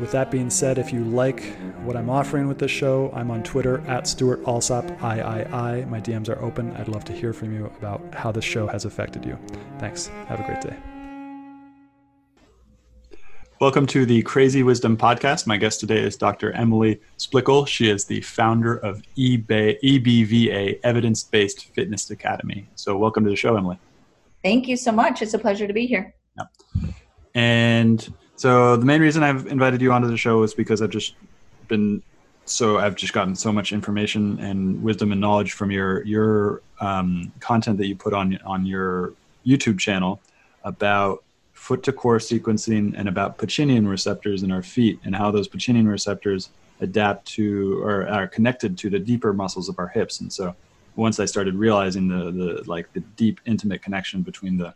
with that being said, if you like what I'm offering with this show, I'm on Twitter at Stewart Alsop III. My DMs are open. I'd love to hear from you about how this show has affected you. Thanks. Have a great day. Welcome to the Crazy Wisdom Podcast. My guest today is Dr. Emily Splichal. She is the founder of eBay, EBFA, Evidence Based Fitness Academy. So, welcome to the show, Emily. Thank you so much. It's a pleasure to be here. Yeah. And so the main reason I've invited you onto the show is because I've just been so I've just gotten so much information and wisdom and knowledge from your your um, content that you put on on your YouTube channel about foot to core sequencing and about Pacinian receptors in our feet and how those Pacinian receptors adapt to or are connected to the deeper muscles of our hips. And so once I started realizing the the like the deep intimate connection between the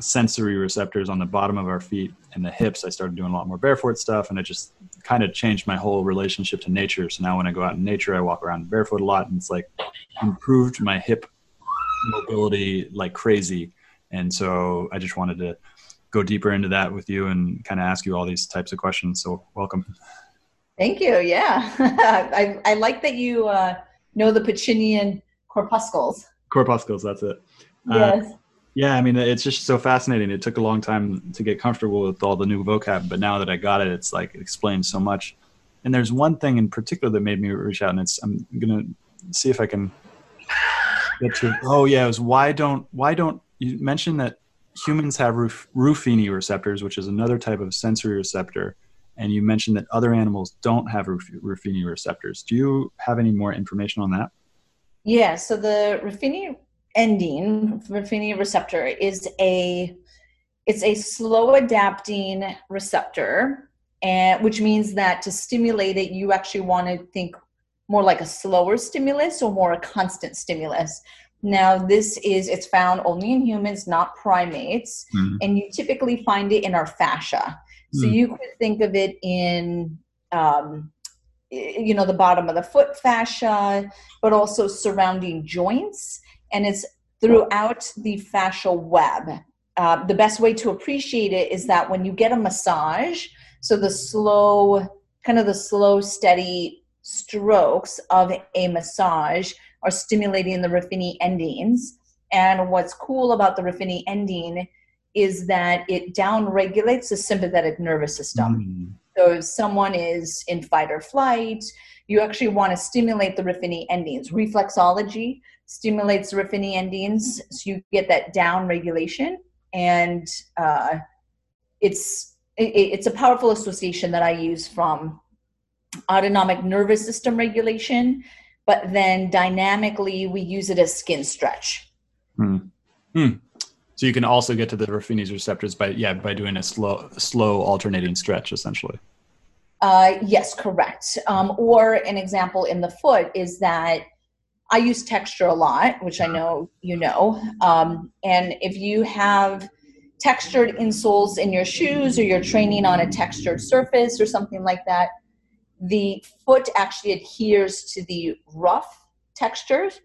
sensory receptors on the bottom of our feet and the hips, I started doing a lot more barefoot stuff, and it just kind of changed my whole relationship to nature. So now when I go out in nature, I walk around barefoot a lot, and it's like improved my hip mobility like crazy. And so I just wanted to go deeper into that with you and kind of ask you all these types of questions. So welcome. Thank you. Yeah, I, I like that you uh, know the Pacinian corpuscles. Corpuscles, that's it. Uh, yes. Uh, yeah, I mean, it's just so fascinating. It took a long time to get comfortable with all the new vocab, but now that I got it, it's like it explains so much. And there's one thing in particular that made me reach out, and it's I'm gonna see if I can get to. Oh yeah, it was why don't why don't you mentioned that humans have Ruf, Ruffini receptors, which is another type of sensory receptor, and you mentioned that other animals don't have Ruffini receptors. Do you have any more information on that? Yeah, so the Ruffini ending Ruffini receptor is a it's a slow adapting receptor and which means that to stimulate it you actually want to think more like a slower stimulus or more a constant stimulus now this is it's found only in humans not primates mm. and you typically find it in our fascia so mm. you could think of it in um, you know the bottom of the foot fascia but also surrounding joints and it's throughout the fascial web. Uh, the best way to appreciate it is that when you get a massage, so the slow, kind of the slow, steady strokes of a massage are stimulating the Ruffini endings. And what's cool about the Ruffini ending is that it downregulates the sympathetic nervous system. Mm. So if someone is in fight or flight, you actually want to stimulate the Ruffini endings. Reflexology stimulates Ruffini endings, so you get that down regulation, and uh, it's it, it's a powerful association that I use from autonomic nervous system regulation, but then dynamically we use it as skin stretch. Hmm. Hmm. So you can also get to the Ruffini's receptors by yeah by doing a slow slow alternating stretch essentially. Uh, yes, correct. Um, or an example in the foot is that I use texture a lot, which I know you know. Um, and if you have textured insoles in your shoes or you're training on a textured surface or something like that, the foot actually adheres to the rough textures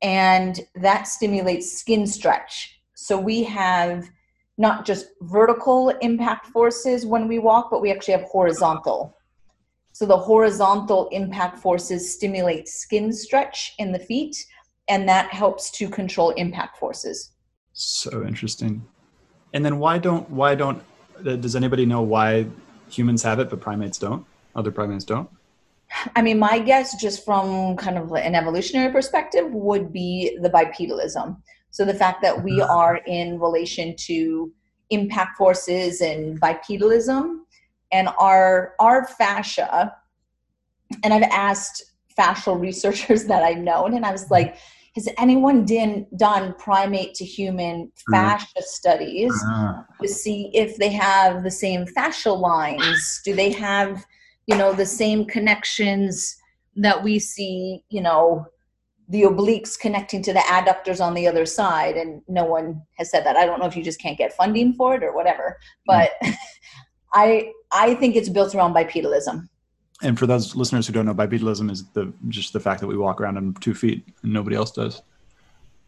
and that stimulates skin stretch. So we have not just vertical impact forces when we walk, but we actually have horizontal so the horizontal impact forces stimulate skin stretch in the feet, and that helps to control impact forces. So interesting. And then why don't why don't uh, does anybody know why humans have it but primates don't? Other primates don't? I mean, my guess, just from kind of an evolutionary perspective, would be the bipedalism. So the fact that we mm-hmm. are in relation to impact forces and bipedalism, and our our fascia. And I've asked fascial researchers that I've known, and I was like, has anyone done done primate to human mm-hmm. fascia studies uh-huh. to see if they have the same fascial lines? Do they have you know the same connections that we see you know the obliques connecting to the adductors on the other side and no one has said that i don't know if you just can't get funding for it or whatever but mm. i i think it's built around bipedalism and for those listeners who don't know bipedalism is the just the fact that we walk around on two feet and nobody else does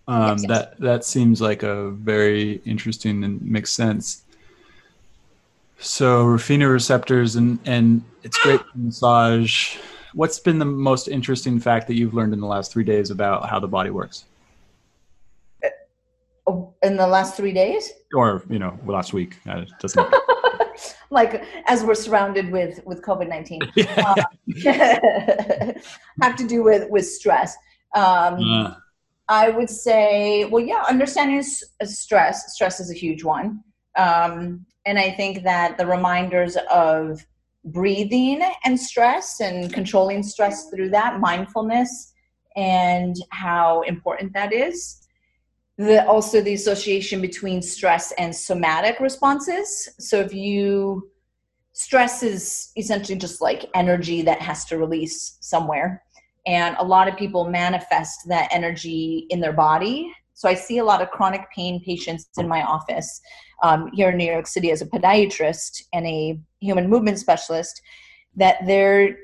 um, yes, yes. that that seems like a very interesting and makes sense so Ruffini receptors and and it's great massage. What's been the most interesting fact that you've learned in the last three days about how the body works? Oh, in the last three days? Or you know, last week. Uh, doesn't. Like as we're surrounded with with COVID nineteen, uh, have to do with with stress. Um, uh. I would say, well, yeah, understanding stress. Stress is a huge one. Um, and I think that the reminders of breathing and stress and controlling stress through that, mindfulness, and how important that is. The, also, the association between stress and somatic responses. So, if you stress is essentially just like energy that has to release somewhere. And a lot of people manifest that energy in their body. So I see a lot of chronic pain patients in my office um, here in New York City as a podiatrist and a human movement specialist that they're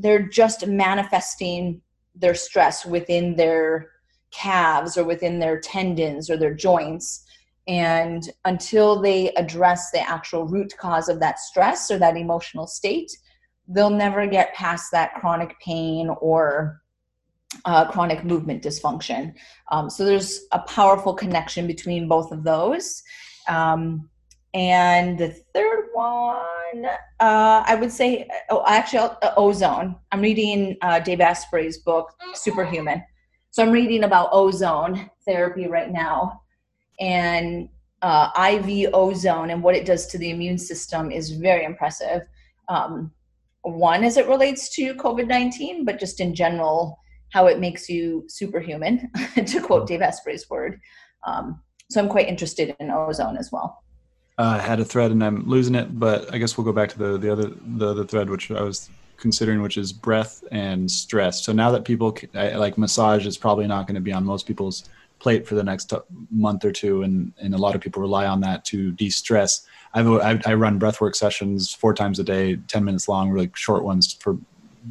they're just manifesting their stress within their calves or within their tendons or their joints and until they address the actual root cause of that stress or that emotional state they'll never get past that chronic pain or uh, chronic movement dysfunction um, so there's a powerful connection between both of those um, and the third one, uh, I would say, oh, actually, uh, ozone. I'm reading uh, Dave Asprey's book, Superhuman. So I'm reading about ozone therapy right now. And uh, IV ozone and what it does to the immune system is very impressive. Um, one, as it relates to COVID 19, but just in general, how it makes you superhuman, to quote Dave Asprey's word. Um, so I'm quite interested in ozone as well. Uh, I had a thread and I'm losing it, but I guess we'll go back to the the other the other thread which I was considering, which is breath and stress. So now that people like massage is probably not going to be on most people's plate for the next month or two, and and a lot of people rely on that to de-stress. I've, I, I run breathwork sessions four times a day, ten minutes long, really short ones for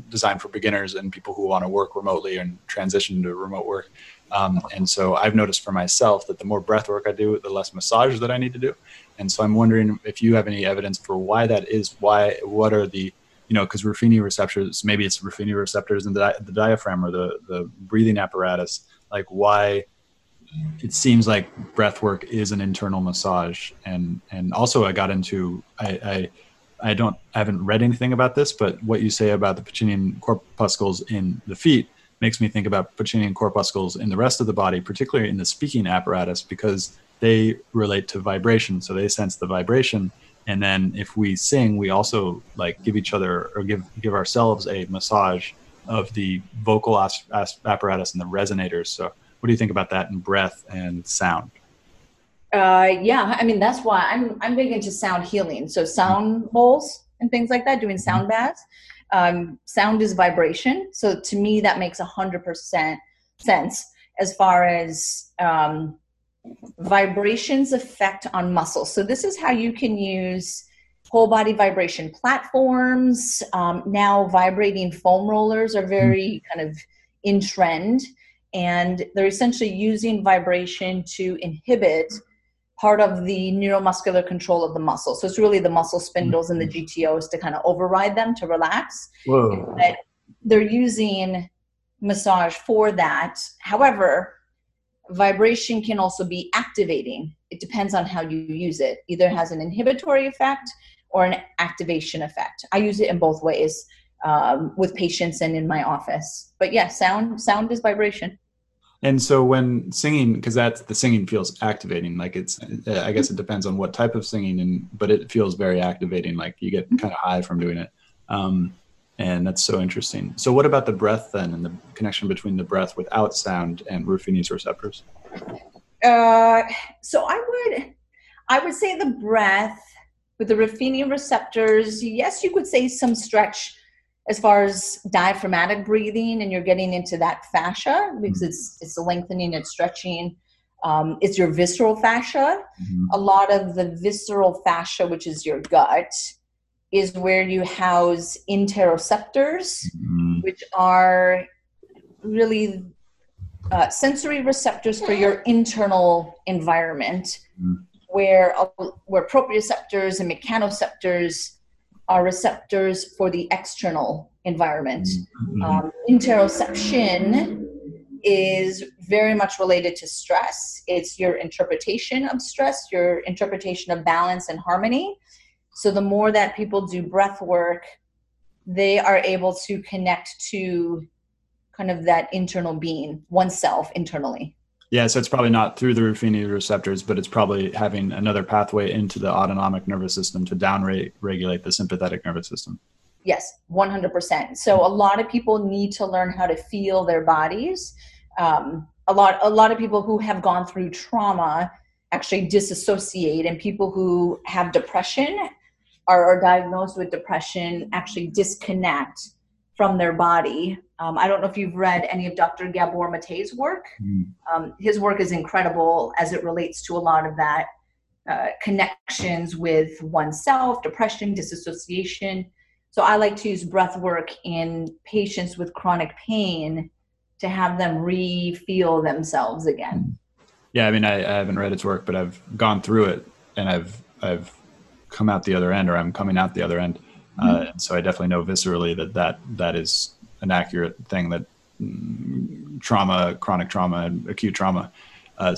designed for beginners and people who want to work remotely and transition to remote work. Um, and so I've noticed for myself that the more breath work I do, the less massage that I need to do. And so I'm wondering if you have any evidence for why that is. Why? What are the you know, because Ruffini receptors, maybe it's Ruffini receptors in the, the diaphragm or the, the breathing apparatus. Like why it seems like breath work is an internal massage. And, and also I got into, I, I, I don't, I haven't read anything about this, but what you say about the Pacinian corpuscles in the feet makes me think about Pacinian corpuscles in the rest of the body, particularly in the speaking apparatus, because they relate to vibration. So they sense the vibration. And then if we sing, we also like give each other or give give ourselves a massage of the vocal as- as- apparatus and the resonators. So what do you think about that in breath and sound? Uh, yeah, I mean that's why I'm I'm big into sound healing. So sound bowls and things like that, doing sound mm-hmm. baths. Um, sound is vibration. So to me, that makes a 100% sense as far as um, vibrations effect on muscles. So this is how you can use whole body vibration platforms. Um, now, vibrating foam rollers are very kind of in trend, and they're essentially using vibration to inhibit part of the neuromuscular control of the muscle. So it's really the muscle spindles and the mm-hmm. GTOs to kind of override them to relax. Whoa. But they're using massage for that. However, vibration can also be activating. It depends on how you use it. Either has an inhibitory effect or an activation effect. I use it in both ways. um, with patients and in my office. But yeah, sound sound is vibration. And so when singing, because that's the singing feels activating. Like it's, I guess it depends on what type of singing, and but it feels very activating. Like you get kind of high from doing it, um, and that's so interesting. So what about the breath then, and the connection between the breath without sound and Ruffini's receptors? Uh, so I would, I would say the breath with the Ruffini receptors. Yes, you could say some stretch as far as diaphragmatic breathing and you're getting into that fascia because it's it's lengthening it's stretching um, it's your visceral fascia mm-hmm. a lot of the visceral fascia which is your gut is where you house interoceptors mm-hmm. which are really uh, sensory receptors for your internal environment mm-hmm. where uh, where proprioceptors and mechanoceptors are receptors for the external environment. Mm-hmm. Um, interoception is very much related to stress. It's your interpretation of stress, your interpretation of balance and harmony. So the more that people do breath work, they are able to connect to kind of that internal being, oneself internally. Yeah, so it's probably not through the Ruffini receptors, but it's probably having another pathway into the autonomic nervous system to down regulate the sympathetic nervous system. Yes, 100%. So a lot of people need to learn how to feel their bodies. Um, a lot, a lot of people who have gone through trauma actually disassociate, and people who have depression are, are diagnosed with depression actually disconnect from their body. Um, I don't know if you've read any of Dr. Gabor Mate's work. Mm. Um, his work is incredible as it relates to a lot of that uh, connections with oneself, depression, disassociation. So I like to use breath work in patients with chronic pain to have them re-feel themselves again. Yeah, I mean, I, I haven't read its work, but I've gone through it and I've I've come out the other end, or I'm coming out the other end. Uh, mm-hmm. so I definitely know viscerally that that that is an accurate thing that mm, trauma, chronic trauma, and acute trauma uh,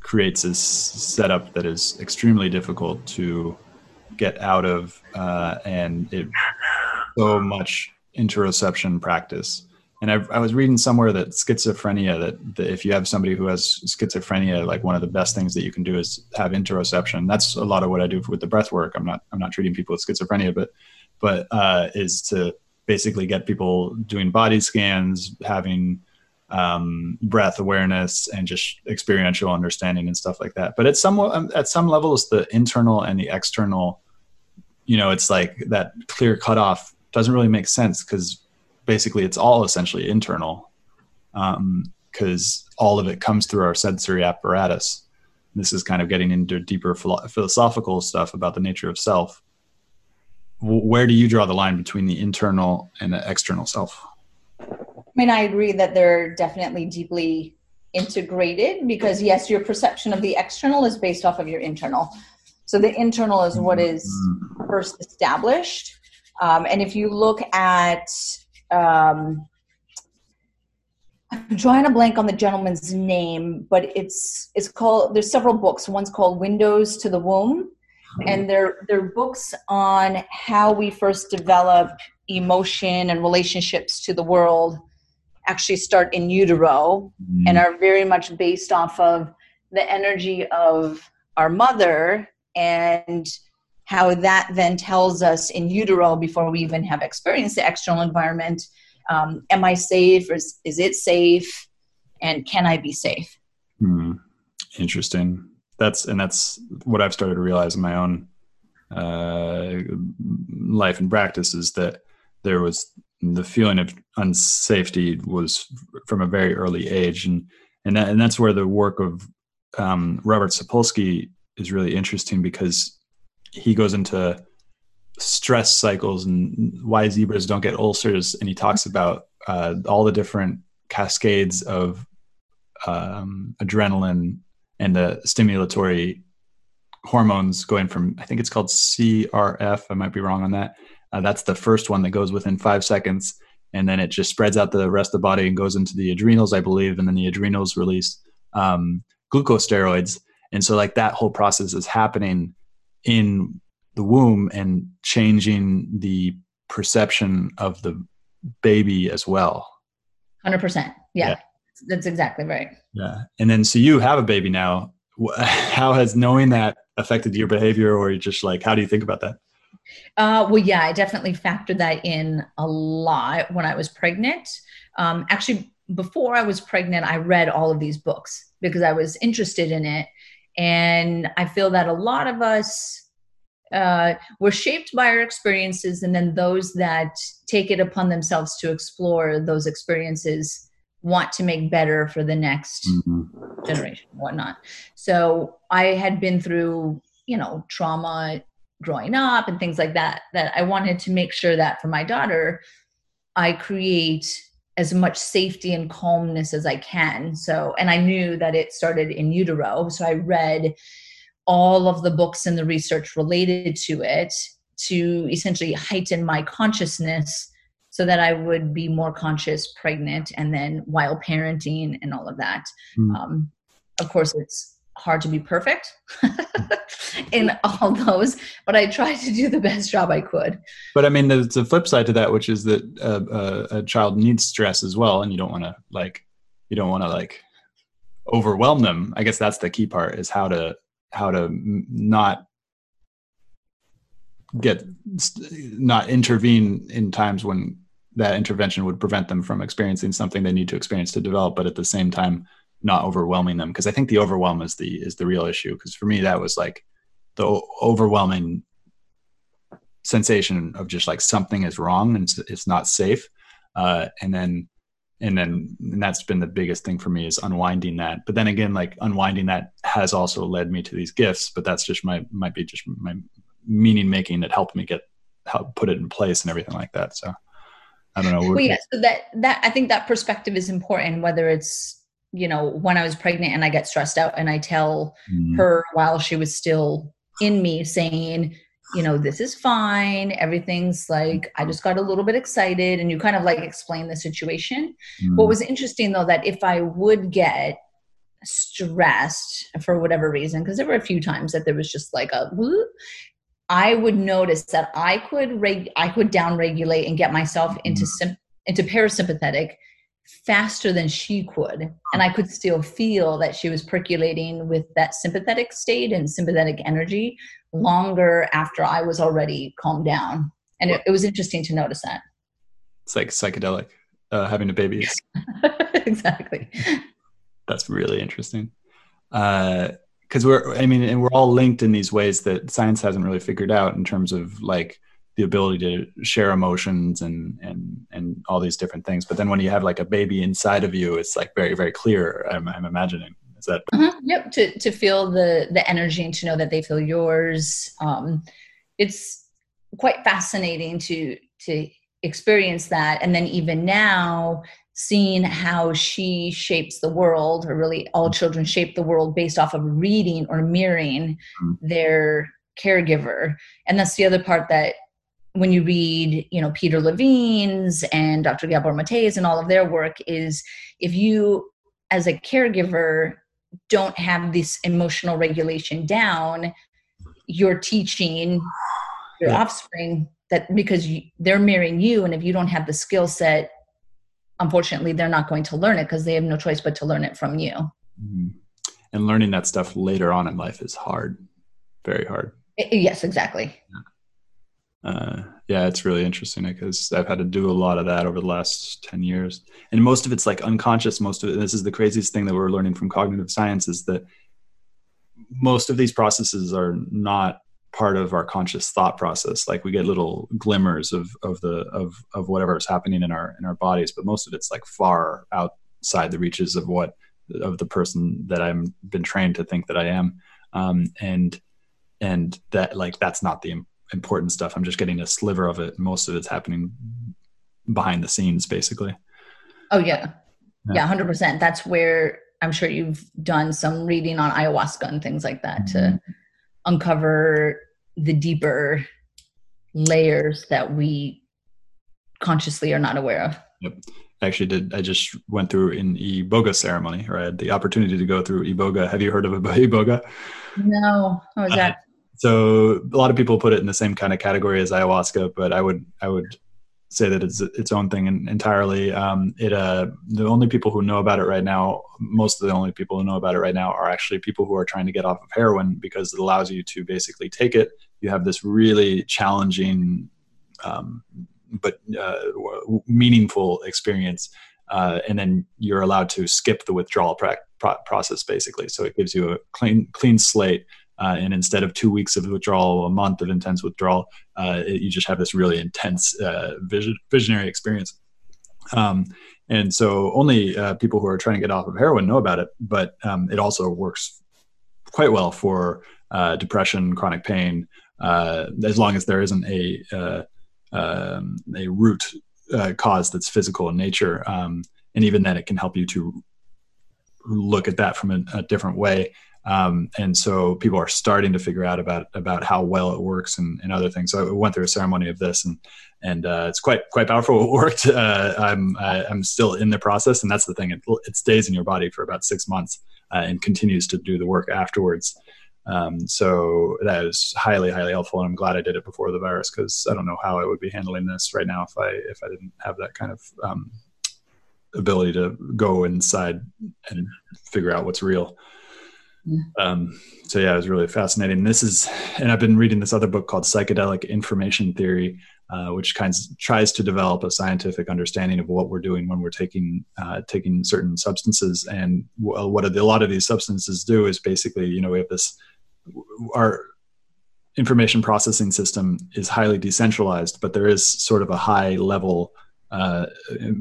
creates this setup that is extremely difficult to get out of, uh, and it so much interoception practice. And I, I, was reading somewhere that schizophrenia, that, that, if you have somebody who has schizophrenia, like one of the best things that you can do is have interoception. That's a lot of what I do with the breath work. I'm not, I'm not treating people with schizophrenia, but, but uh, is to basically get people doing body scans, having um, breath awareness, and just experiential understanding and stuff like that. But at some, um, at some levels, the internal and the external, you know, it's like that clear cutoff doesn't really make sense because basically it's all essentially internal because um, all of it comes through our sensory apparatus. This is kind of getting into deeper philosophical stuff about the nature of self. Where do you draw the line between the internal and the external self? I mean, I agree that they're definitely deeply integrated because, yes, your perception of the external is based off of your internal. So the internal is what is mm-hmm. first established. Um, and if you look at um, I'm drawing a blank on the gentleman's name, but it's it's called. There's several books. One's called Windows to the Womb, and they're they're books on how we first develop emotion and relationships to the world. Actually, start in utero mm-hmm. and are very much based off of the energy of our mother and how that then tells us in utero before we even have experienced the external environment um, am i safe? Or is, is it safe? And can i be safe? Hmm. interesting. That's and that's what i've started to realize in my own uh, life and practice is that there was the feeling of unsafety was from a very early age. And and, that, and that's where the work of um, robert sapolsky is really interesting because he goes into stress cycles and why zebras don't get ulcers and he talks about uh, all the different cascades of um, adrenaline and the stimulatory hormones going from i think it's called crf i might be wrong on that. Uh, that's the first one that goes within five seconds and then it just spreads out the rest of the body and goes into the adrenals i believe and then the adrenals release um, glucosteroids and so like that whole process is happening in the womb and changing the perception of the baby as well. 100%. Yeah, yeah. That's exactly right. Yeah. And then, so you have a baby now. How has knowing that affected your behavior, or just like, how do you think about that? Uh, well, yeah, I definitely factored that in a lot when I was pregnant. Um, actually, before I was pregnant, I read all of these books because I was interested in it. And I feel that a lot of us uh, were shaped by our experiences, and then those that take it upon themselves to explore those experiences want to make better for the next mm-hmm. generation, whatnot. So I had been through, you know, trauma growing up and things like that, that I wanted to make sure that for my daughter, I create as much safety and calmness as I can. So, and I knew that it started in utero. So I read all of the books and the research related to it to essentially heighten my consciousness so that I would be more conscious pregnant and then while parenting and all of that. Mm. Um, of course, it's hard to be perfect in all those, but I tried to do the best job I could. But I mean, there's a flip side to that, which is that uh, uh, a child needs stress as well, and you don't want to like, you don't want to like overwhelm them. I guess that's the key part is how to how to not get not intervene in times when that intervention would prevent them from experiencing something they need to experience to develop, but at the same time not overwhelming them because i think the overwhelm is the is the real issue because for me that was like the overwhelming sensation of just like something is wrong and it's, it's not safe. Uh, and then and then and that's been the biggest thing for me is unwinding that. But then again like unwinding that has also led me to these gifts but that's just my might be just my meaning making that helped me get help put it in place and everything like that. So i don't know well yeah so that that i think that perspective is important whether it's you know, when I was pregnant and I get stressed out and I tell mm. her while she was still in me saying, you know, this is fine. Everything's like, I just got a little bit excited. And you kind of like explain the situation. Mm. What was interesting though, that if I would get stressed for whatever reason, because there were a few times that there was just like a, I would notice that I could reg- I could down regulate and get myself into sim- into parasympathetic faster than she could. And I could still feel that she was percolating with that sympathetic state and sympathetic energy longer after I was already calmed down. And it, it was interesting to notice that. It's like psychedelic, uh, having a baby. exactly. That's really interesting. Because uh, we're, I mean, and we're all linked in these ways that science hasn't really figured out in terms of like the ability to share emotions and and and all these different things but then when you have like a baby inside of you it's like very very clear i'm, I'm imagining is that mm-hmm. yep to to feel the the energy and to know that they feel yours um it's quite fascinating to to experience that and then even now seeing how she shapes the world or really all mm-hmm. children shape the world based off of reading or mirroring mm-hmm. their caregiver and that's the other part that when you read, you know, Peter Levine's and Dr. Gabor Mate's and all of their work is if you as a caregiver don't have this emotional regulation down, you're teaching your yeah. offspring that because you, they're mirroring you and if you don't have the skill set unfortunately they're not going to learn it because they have no choice but to learn it from you mm-hmm. and learning that stuff later on in life is hard very hard yes exactly yeah uh, yeah, it's really interesting because I've had to do a lot of that over the last 10 years. And most of it's like unconscious. Most of it, this is the craziest thing that we're learning from cognitive science is that most of these processes are not part of our conscious thought process. Like we get little glimmers of, of the, of, of whatever is happening in our, in our bodies, but most of it's like far outside the reaches of what, of the person that I'm been trained to think that I am. Um, and, and that like, that's not the important stuff. I'm just getting a sliver of it. Most of it's happening behind the scenes, basically. Oh yeah, yeah, hundred percent. That's where I'm sure you've done some reading on ayahuasca and things like that mm-hmm. to uncover the deeper layers that we consciously are not aware of. Yep. I actually did. I just went through an iboga ceremony, or I had the opportunity to go through iboga. Have you heard of iboga? No. Was uh, that? So a lot of people put it in the same kind of category as ayahuasca, but I would I would say that it's its own thing entirely. Um, it uh, the only people who know about it right now, most of the only people who know about it right now, are actually people who are trying to get off of heroin because it allows you to basically take it. You have this really challenging, um, but uh, meaningful experience, uh, and then you're allowed to skip the withdrawal pra- pro- process basically. So it gives you a clean clean slate uh, and instead of two weeks of withdrawal, a month of intense withdrawal, uh, it, you just have this really intense uh, vision, visionary experience. Um, and so only uh, people who are trying to get off of heroin know about it, but um, it also works quite well for uh, depression, chronic pain, uh, as long as there isn't a um, a root cause that's physical in nature. Um, and even then, it can help you to look at that from a, a different way um, and so people are starting to figure out about about how well it works and, and other things. So I went through a ceremony of this, and and uh, it's quite quite powerful. It worked. Uh, I'm I, I'm still in the process, and that's the thing. It, it stays in your body for about six months uh, and continues to do the work afterwards. Um, so that is highly highly helpful, and I'm glad I did it before the virus because I don't know how I would be handling this right now if I if I didn't have that kind of um, ability to go inside and figure out what's real. Um, so yeah, it was really fascinating. This is, and I've been reading this other book called Psychedelic Information Theory, uh, which kind of tries to develop a scientific understanding of what we're doing when we're taking uh, taking certain substances. And w- what a lot of these substances do is basically, you know, we have this our information processing system is highly decentralized, but there is sort of a high level uh,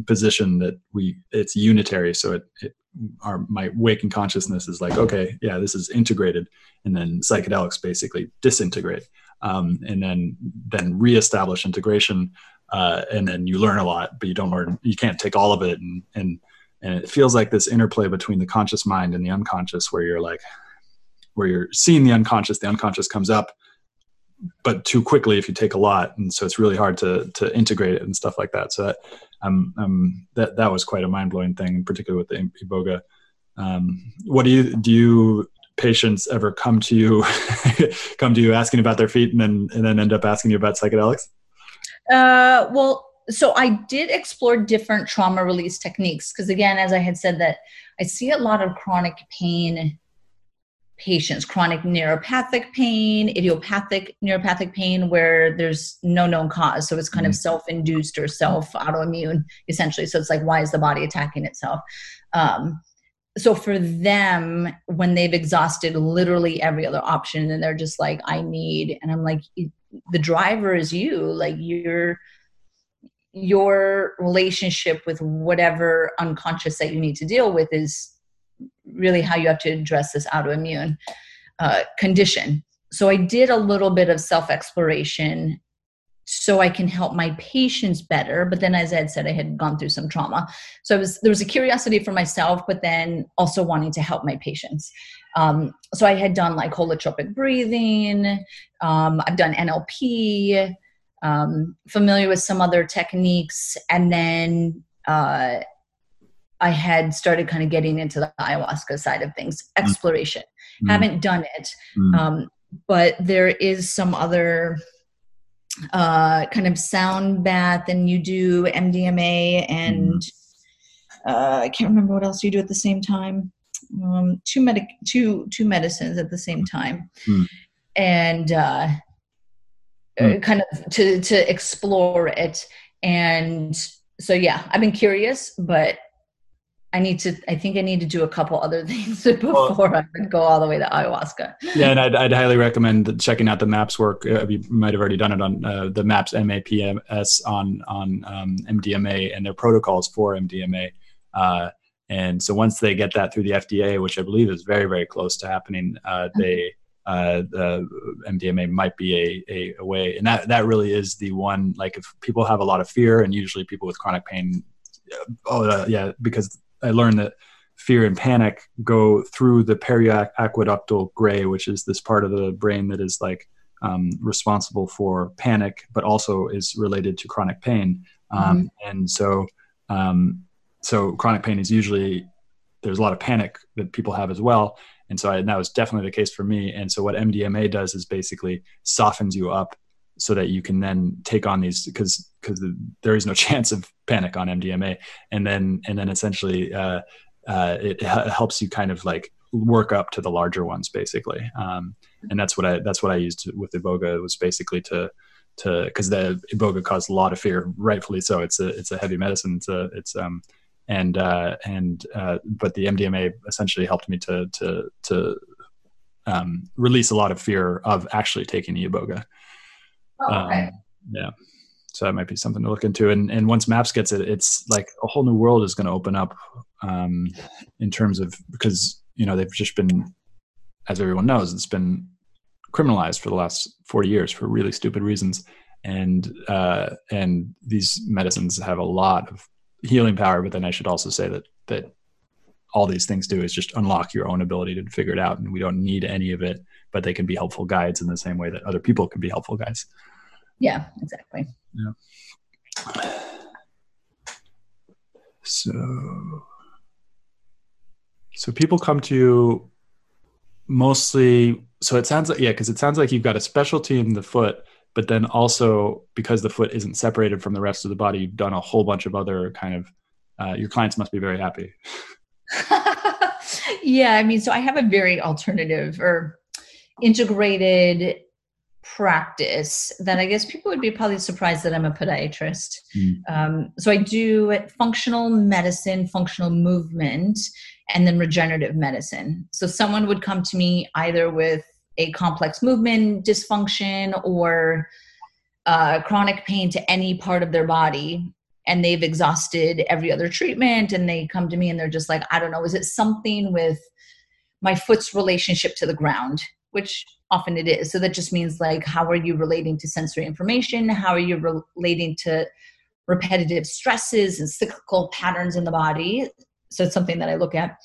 position that we it's unitary, so it, it our my waking consciousness is like okay yeah this is integrated. And then psychedelics basically disintegrate um, and then then reestablish integration uh, and then you learn a lot but you don't learn you can't take all of it. And and and it feels like this interplay between the conscious mind and the unconscious where you're like where you're seeing the unconscious the unconscious comes up but too quickly if you take a lot. And so it's really hard to to integrate it and stuff like that. So that um, um that that was quite a mind-blowing thing particularly with the iboga. Um, what do you do you patients ever come to you come to you asking about their feet and then and then end up asking you about psychedelics? Uh, well so i did explore different trauma release techniques because again as i had said that i see a lot of chronic pain patients chronic neuropathic pain idiopathic neuropathic pain where there's no known cause. So it's kind mm-hmm. of self-induced or self autoimmune essentially. So it's like why is the body attacking itself? Um, so for them when they've exhausted literally every other option and they're just like i need and i'm like the driver is you. Like you're your relationship with whatever unconscious that you need to deal with is really how you have to address this autoimmune uh, condition. So I did a little bit of self exploration so I can help my patients better. But then, as Ed said, I had gone through some trauma, so was, there was a curiosity for myself, but then also wanting to help my patients. Um, so I had done like holotropic breathing. Um, I've done NLP. Um, familiar with some other techniques, and then uh, I had started kind of getting into the ayahuasca side of things, mm. exploration. Mm. Haven't done it, mm. um, but there is some other uh, kind of sound bath, and you do MDMA, and mm. uh, I can't remember what else you do at the same time. Um, two medic, two two medicines at the same time, mm. and uh, mm. kind of to to explore it. And so, yeah, I've been curious, but I need to. I think I need to do a couple other things before well, I go all the way to ayahuasca. Yeah, and I'd, I'd highly recommend checking out the MAPS work. Uh, you might have already done it on uh, the MAPS M A P M S on on um, MDMA and their protocols for MDMA. Uh, and so once they get that through the FDA, which I believe is very very close to happening, uh, they uh, the MDMA might be a, a, a, way, and that that really is the one. Like if people have a lot of fear, and usually people with chronic pain, oh uh, yeah, because I learned that fear and panic go through the periaqueductal gray, which is this part of the brain that is like um, responsible for panic, but also is related to chronic pain. Um, mm-hmm. And so, um, so chronic pain is usually there's a lot of panic that people have as well, And so I, and that was definitely the case for me. And so what MDMA does is basically softens you up so that you can then take on these because because there is no chance of panic on MDMA, and then and then essentially uh, uh, it, it, helps you kind of like work up to the larger ones basically, um, and that's what I that's what I used with Iboga was basically to to because the Iboga caused a lot of fear, rightfully so. It's a it's a heavy medicine. It's a it's um and uh, and uh, but the MDMA essentially helped me to to to um, release a lot of fear of actually taking the Iboga. Oh, okay. Um, yeah. So that might be something to look into. And and once Maps gets it, it's like a whole new world is going to open up um, in terms of because you know they've just been, as everyone knows, it's been criminalized for the last 40 years for really stupid reasons and uh, and these medicines have a lot of healing power but then i should also say that that all these things do is just unlock your own ability to figure it out and we don't need any of it but they can be helpful guides in the same way that other people can be helpful guides. Yeah exactly. Yeah. So so people come to you mostly so it sounds like yeah because it sounds like you've got a specialty in the foot but then also because the foot isn't separated from the rest of the body you've done a whole bunch of other kind of uh, your clients must be very happy. Yeah i mean so i have a very alternative or integrated practice that i guess people would be probably surprised that i'm a podiatrist mm. um, so i do functional medicine functional movement and then regenerative medicine. So someone would come to me either with a complex movement dysfunction or uh, chronic pain to any part of their body and they've exhausted every other treatment and they come to me and they're just like i don't know is it something with my foot's relationship to the ground which often it is so that just means like how are you relating to sensory information how are you relating to repetitive stresses and cyclical patterns in the body so it's something that I look at.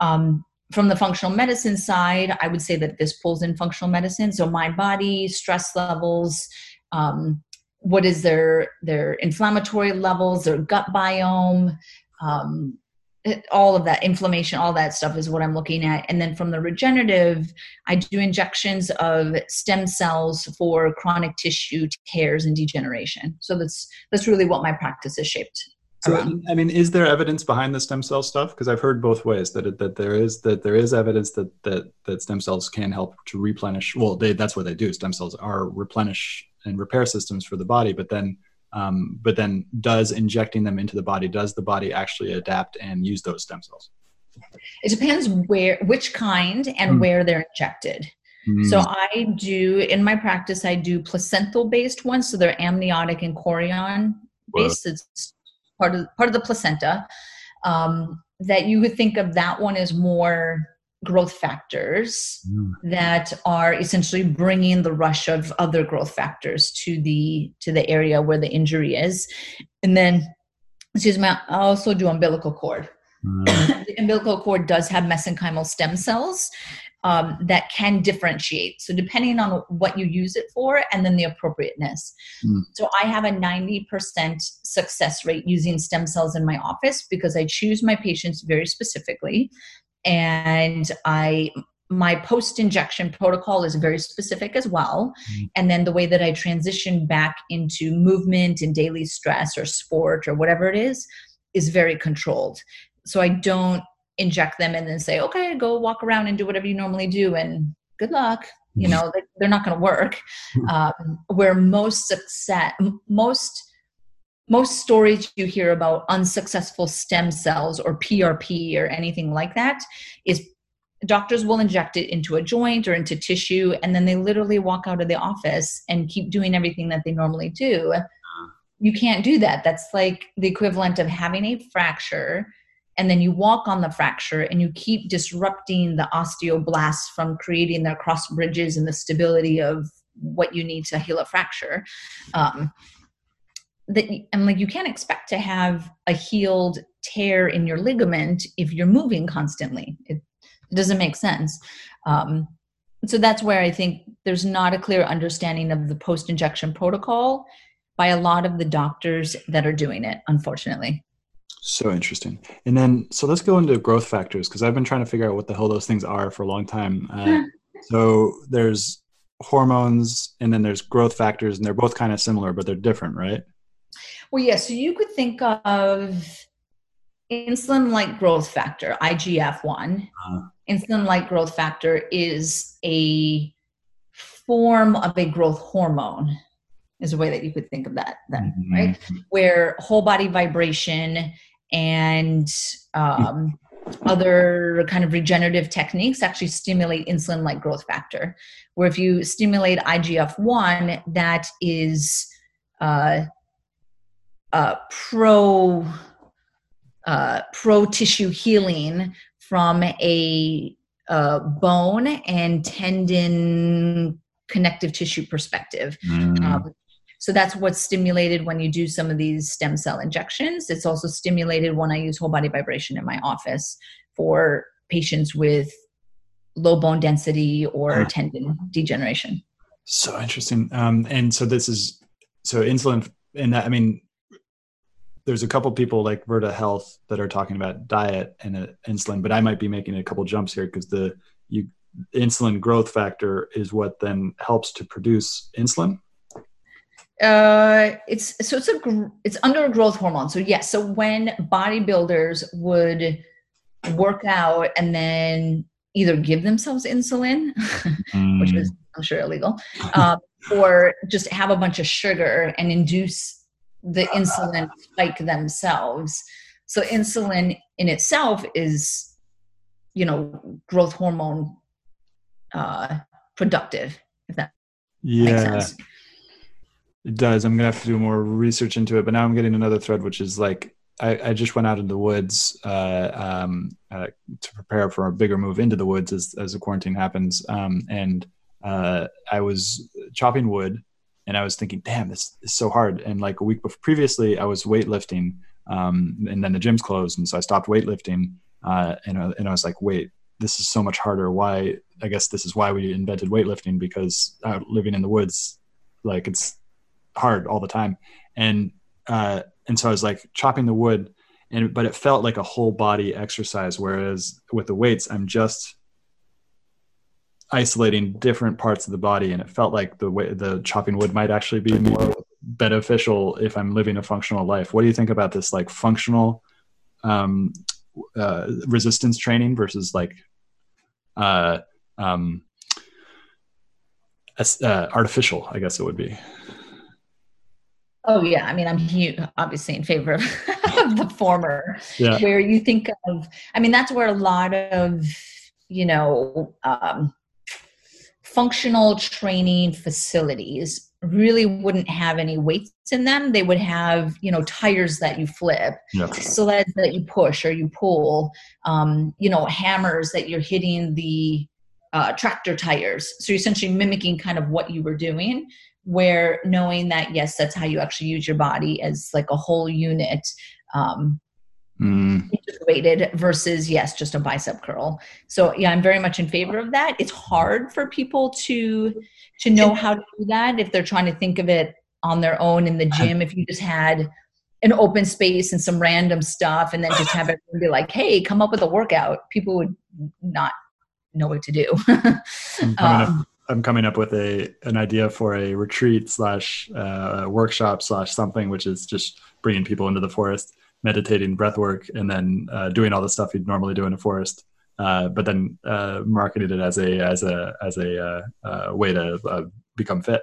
Um, from the functional medicine side, I would say that this pulls in functional medicine. So my body, stress levels, um, what is their their inflammatory levels, their gut biome, um, all of that inflammation, all that stuff is what I'm looking at. And then from the regenerative, I do injections of stem cells for chronic tissue tears and degeneration. So that's that's really what my practice is shaped so, I mean, is there evidence behind the stem cell stuff? Because I've heard both ways that it, that there is that there is evidence that that that stem cells can help to replenish. Well, they, that's what they do. Stem cells are replenish and repair systems for the body, but then um, but then does injecting them into the body does the body actually adapt and use those stem cells? It depends where which kind and mm. where they're injected. Mm. So I do in my practice I do placental based ones, so they're amniotic and chorion based. It's part of part of the placenta um, that you would think of that one as more growth factors mm. that are essentially bringing the rush of other growth factors to the to the area where the injury is and then excuse me i also do umbilical cord mm. the umbilical cord does have mesenchymal stem cells um, that can differentiate. So, depending on what you use it for and then the appropriateness. Mm. So, I have a 90% success rate using stem cells in my office because I choose my patients very specifically. And I my post injection protocol is very specific as well. Mm. And then the way that I transition back into movement and daily stress or sport or whatever it is is very controlled. So I don't inject them and then say, okay, go walk around and do whatever you normally do and good luck. You know, they're not going to work. Um, where most success, most most stories you hear about unsuccessful stem cells or PRP or anything like that is doctors will inject it into a joint or into tissue and then they literally walk out of the office and keep doing everything that they normally do. You can't do that. That's like the equivalent of having a fracture and then you walk on the fracture and you keep disrupting the osteoblasts from creating their cross bridges and the stability of what you need to heal a fracture um, that i'm like you can't expect to have a healed tear in your ligament if you're moving constantly it, it doesn't make sense um, so that's where i think there's not a clear understanding of the post injection protocol by a lot of the doctors that are doing it unfortunately So interesting. And then, so let's go into growth factors because I've been trying to figure out what the hell those things are for a long time. Uh, so there's hormones and then there's growth factors, and they're both kind of similar, but they're different, right? Well, yeah. So you could think of insulin like growth factor, IGF one. Uh-huh. Insulin like growth factor is a form of a growth hormone is a way that you could think of that then mm-hmm. right where whole body vibration and um, other kind of regenerative techniques actually stimulate insulin like growth factor where if you stimulate igf-1 that is uh, uh, pro uh, pro tissue healing from a uh, bone and tendon connective tissue perspective. Mm. Um, so that's what's stimulated when you do some of these stem cell injections. It's also stimulated when I use whole body vibration in my office for patients with low bone density or huh. tendon degeneration. So interesting. Um, and so this is so insulin, and that, I mean, there's a couple people like Virta Health that are talking about diet and uh, insulin, but I might be making a couple jumps here because the you insulin growth factor is what then helps to produce insulin? Uh it's so it's a it's under a growth hormone. So yes. So when bodybuilders would work out and then either give themselves insulin mm. which is i'm sure illegal uh, or just have a bunch of sugar and induce the insulin spike themselves so insulin in itself is you know growth hormone uh, productive. If that yeah. It does. I'm gonna have to do more research into it, but now I'm getting another thread, which is like I, I just went out in the woods uh, um, uh, to prepare for a bigger move into the woods as, as the quarantine happens, um, and uh, I was chopping wood, and I was thinking, "Damn, this is so hard." And like a week before, previously, I was weightlifting, um, and then the gym's closed, and so I stopped weightlifting, uh, and and I was like, "Wait, this is so much harder. Why? I guess this is why we invented weightlifting because uh, living in the woods, like it's hard all the time. And uh, and so I was like chopping the wood, and but it felt like a whole body exercise. Whereas with the weights, I'm just isolating different parts of the body, and it felt like the way the chopping wood might actually be more beneficial if I'm living a functional life. What do you think about this, like functional um, uh, resistance training versus like uh, um, uh, artificial, I guess it would be. Oh yeah, I mean, I'm huge, obviously in favor of, the former, yeah. where you think of. I mean, that's where a lot of you know um, functional training facilities really wouldn't have any weights in them. They would have, you know, tires that you flip, sleds that you push or you pull, um, you know, hammers that you're hitting the uh, tractor tires. So you're essentially mimicking kind of what you were doing, where knowing that, yes, that's how you actually use your body as like a whole unit. Um, mm. integrated versus yes just a bicep curl. So yeah i'm very much in favor of that. It's hard for people to to know how to do that if they're trying to think of it on their own in the gym. If you just had an open space and some random stuff and then just have everyone be like hey come up with a workout people would not know what to do. I'm, coming um, up, I'm coming up with a an idea for a retreat slash uh, workshop slash something which is just bringing people into the forest meditating breath work and then uh, doing all the stuff you'd normally do in a forest uh, but then uh, marketed it as a as a as a uh, uh, way to uh, become fit.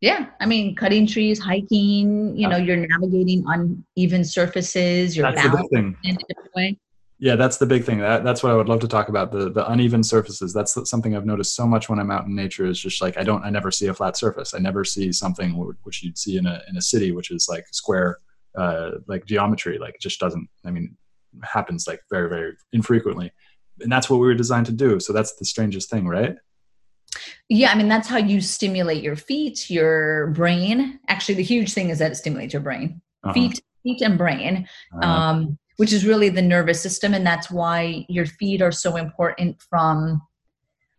Yeah, I mean, cutting trees, hiking. You know, you're navigating uneven surfaces. You're that's balancing in a different way. Yeah, that's the big thing. That, that's what I would love to talk about. The the uneven surfaces. That's something I've noticed so much when I'm out in nature. Is just like I don't. I never see a flat surface. I never see something which you'd see in a in a city, which is like square, uh, like geometry. Like it just doesn't. I mean, happens like very very infrequently and that's what we were designed to do so that's the strangest thing right yeah i mean that's how you stimulate your feet your brain actually the huge thing is that it stimulates your brain uh-huh. feet feet and brain uh-huh. um, which is really the nervous system and that's why your feet are so important from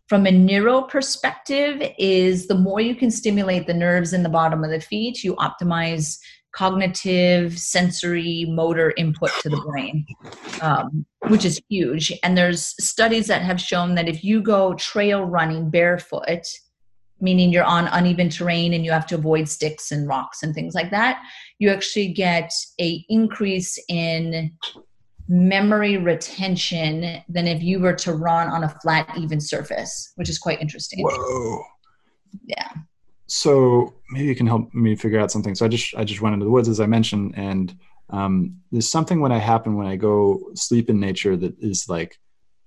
from a neuro perspective is the more you can stimulate the nerves in the bottom of the feet you optimize cognitive, sensory, motor input to the brain, um, which is huge. And there's studies that have shown that if you go trail running barefoot, meaning you're on uneven terrain and you have to avoid sticks and rocks and things like that, you actually get a increase in memory retention than if you were to run on a flat, even surface, which is quite interesting. Whoa. Yeah. So maybe you can help me figure out something. So I just I just went into the woods as I mentioned, and um, there's something when I happen when I go sleep in nature that is like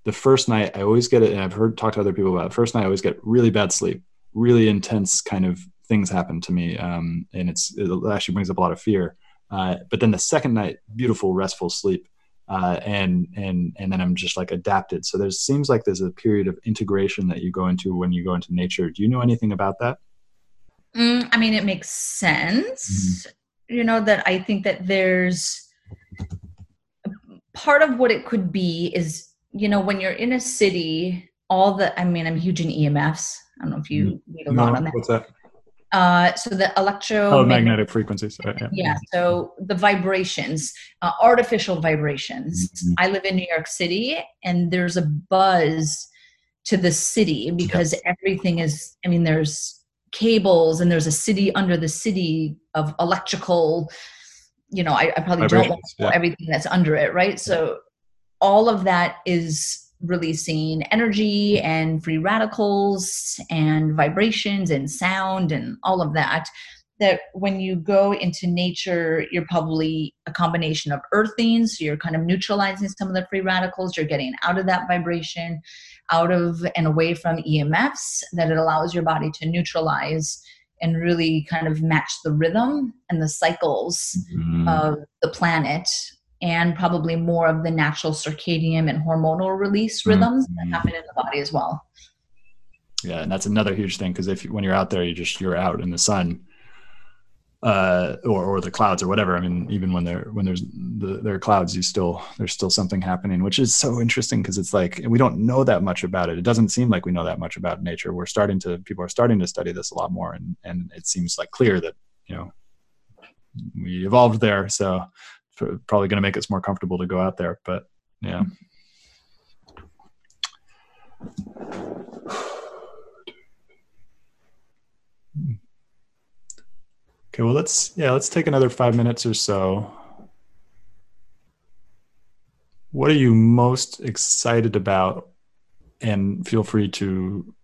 the first night I always get it, and I've heard talk to other people about it. First night I always get really bad sleep, really intense kind of things happen to me, um, and it's it actually brings up a lot of fear. Uh, but then the second night, beautiful restful sleep uh, and and and then I'm just like adapted. So there seems like there's a period of integration that you go into when you go into nature. Do you know anything about that? Mean, it makes sense. Mm-hmm. You know that I think that there's part of what it could be is you know when you're in a city, all the I mean, I'm huge in EMFs. I don't know if you mm-hmm. read a lot on that. What's that? Uh, so the electromagnetic oh, frequencies uh, yeah. yeah. so the vibrations uh, artificial vibrations mm-hmm. i live in new york city and there's a buzz to the city because yeah. everything is i mean there's cables and there's a city under the city of electrical you know i, I probably don't want yeah. everything that's under it right? So all of that is releasing energy and free radicals and vibrations and sound and all of that that when you go into nature you're probably a combination of earthing so you're kind of neutralizing some of the free radicals. You're getting out of that vibration out of and away from emfs that it allows your body to neutralize and really kind of match the rhythm and the cycles mm-hmm. of the planet and probably more of the natural circadian and hormonal release mm-hmm. rhythms mm-hmm. that happen in the body as well. Yeah, and that's another huge thing because if when you're out there, you just you're out in the sun, uh, or or the clouds or whatever. I mean, even when there when there's the, there are clouds, you still there's still something happening, which is so interesting because it's like we don't know that much about it. It doesn't seem like we know that much about nature. We're starting to people are starting to study this a lot more, and and it seems like clear that you know we evolved there. So probably going to make us more comfortable to go out there. But yeah. Okay, well let's yeah, let's take another 5 minutes or so. What are you most excited about and feel free to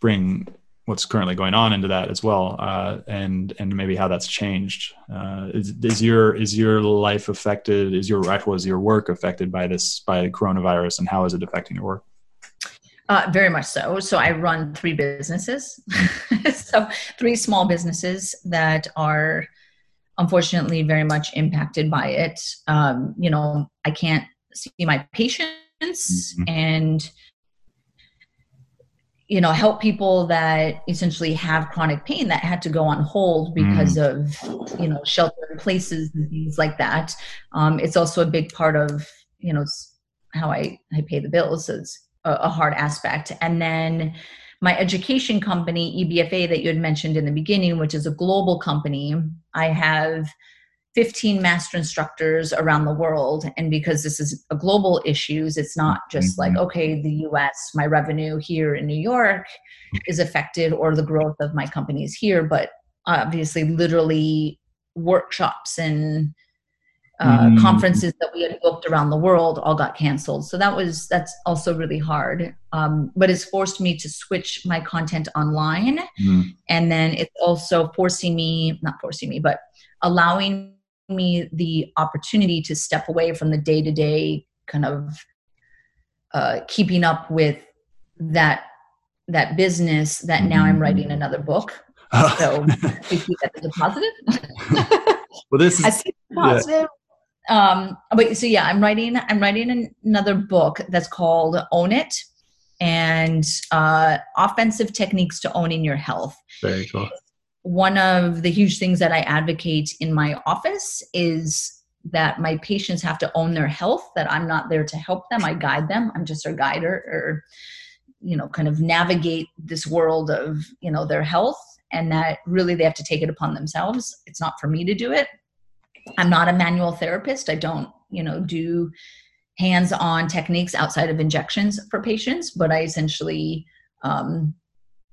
bring what's currently going on into that as well, uh, and and maybe how that's changed. Uh, is, is your is your life affected? Is your life was your work affected by this by the coronavirus, and how is it affecting your work? Uh, very much so. So I run three businesses, so three small businesses that are unfortunately very much impacted by it. Um, you know, I can't see my patients, mm-hmm. and you know help people that essentially have chronic pain that had to go on hold because mm. of you know shelter in places and things like that um, it's also a big part of you know how i, I pay the bills is a, a hard aspect. And then my education company EBFA that you had mentioned in the beginning which is a global company i have 15 master instructors around the world. And because this is a global issues it's not just mm-hmm. like okay the us my revenue here in new york is affected or the growth of my companies here. But obviously literally workshops and uh, mm-hmm. conferences that we had booked around the world all got canceled so that was that's also really hard um, but it's forced me to switch my content online mm-hmm. and then it's also forcing me not forcing me but allowing me the opportunity to step away from the day to day kind of uh, keeping up with that that business that now I'm writing mm-hmm. another book. So we see that as a positive. well, this is positive. Yeah. Um, but so yeah, I'm writing. I'm writing another book that's called Own It, and uh, offensive techniques to owning your health. Very cool one of the huge things that I advocate in my office is that my patients have to own their health, that I'm not there to help them. I guide them. I'm just a guider or, you know, kind of navigate this world of, you know, their health. and that really they have to take it upon themselves. It's not for me to do it. I'm not a manual therapist. I don't, you know, do hands-on techniques outside of injections for patients, but I essentially um,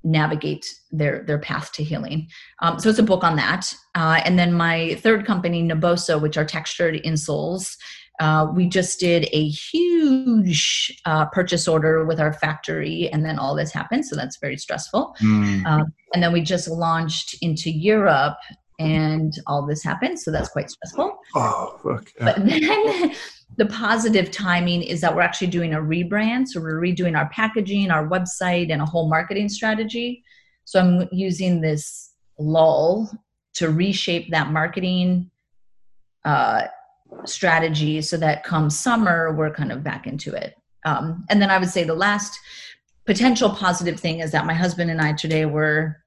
navigate their their path to healing. Um, so it's a book on that. Uh, and then my third company, Naboso, which are textured insoles. Uh, we just did a huge uh, purchase order with our factory, and then all this happened. So that's very stressful. Mm. and then we just launched into Europe, and all this happened. So that's quite stressful. Oh, fuck. Yeah. But then the positive timing is that we're actually doing a rebrand. So we're redoing our packaging, our website, and a whole marketing strategy. So I'm using this lull to reshape that marketing uh, strategy so that come summer, we're kind of back into it. Um, and then I would say the last potential positive thing is that my husband and I today were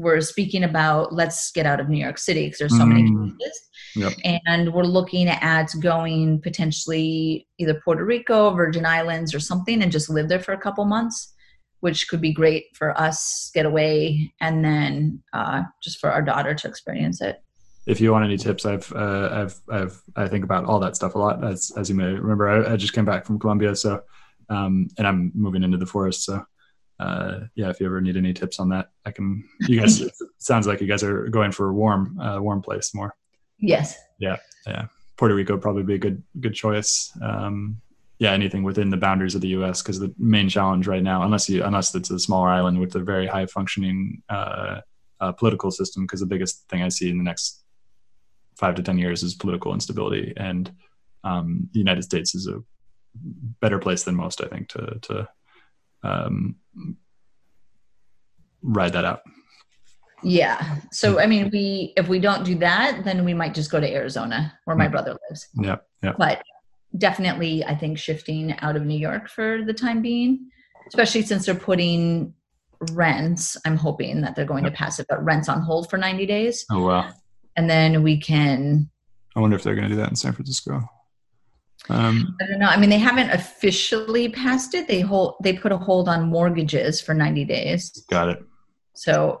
we're speaking about let's get out of New York City because there's so mm. many changes. Yep. And we're looking at going potentially either Puerto Rico, Virgin Islands, or something, and just live there for a couple months, which could be great for us get away, and then uh, just for our daughter to experience it. If you want any tips, I've uh, I've I've I think about all that stuff a lot. As as you may remember, I, I just came back from Colombia, so um, and I'm moving into the forest, so uh, yeah, if you ever need any tips on that, I can. You guys sounds like you guys are going for a warm, uh, warm place more. Yes. Yeah, yeah. Puerto Rico probably be a good good choice. Um, yeah, anything within the boundaries of the U.S. because the main challenge right now, unless you unless it's a smaller island with a very high functioning uh, uh, political system, because the biggest thing I see in the next five to ten years is political instability, and um, the United States is a better place than most, I think, to to um, ride that out. Yeah. So I mean, we if we don't do that, then we might just go to Arizona, where my brother lives. Yeah. Yeah. But definitely, I think shifting out of New York for the time being, especially since they're putting rents. I'm hoping that they're going yep. to pass it, but rents on hold for 90 days. Oh wow. And then we can. I wonder if they're going to do that in San Francisco. Um, I don't know. I mean, they haven't officially passed it. They hold they put a hold on mortgages for 90 days. Got it. So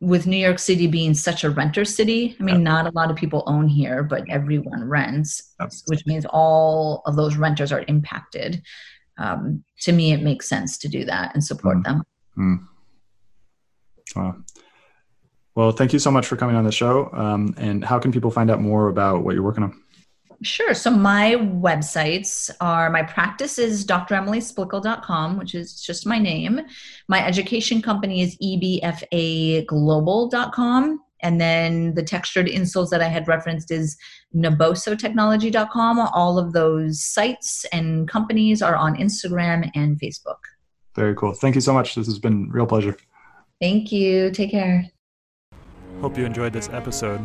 with New York City being such a renter city, I mean, yep. not a lot of people own here, but everyone rents, yep. which means all of those renters are impacted. Um, to me, it makes sense to do that and support mm. them. Mm. Wow. Well, thank you so much for coming on the show. Um, and how can people find out more about what you're working on? Sure. So my websites are my practice is dremilysplichal.com, which is just my name. My education company is ebfaglobal.com. And then the textured insoles that I had referenced is nabosotechnology.com. All of those sites and companies are on Instagram and Facebook. Very cool. Thank you so much. This has been real pleasure. Thank you. Take care. Hope you enjoyed this episode.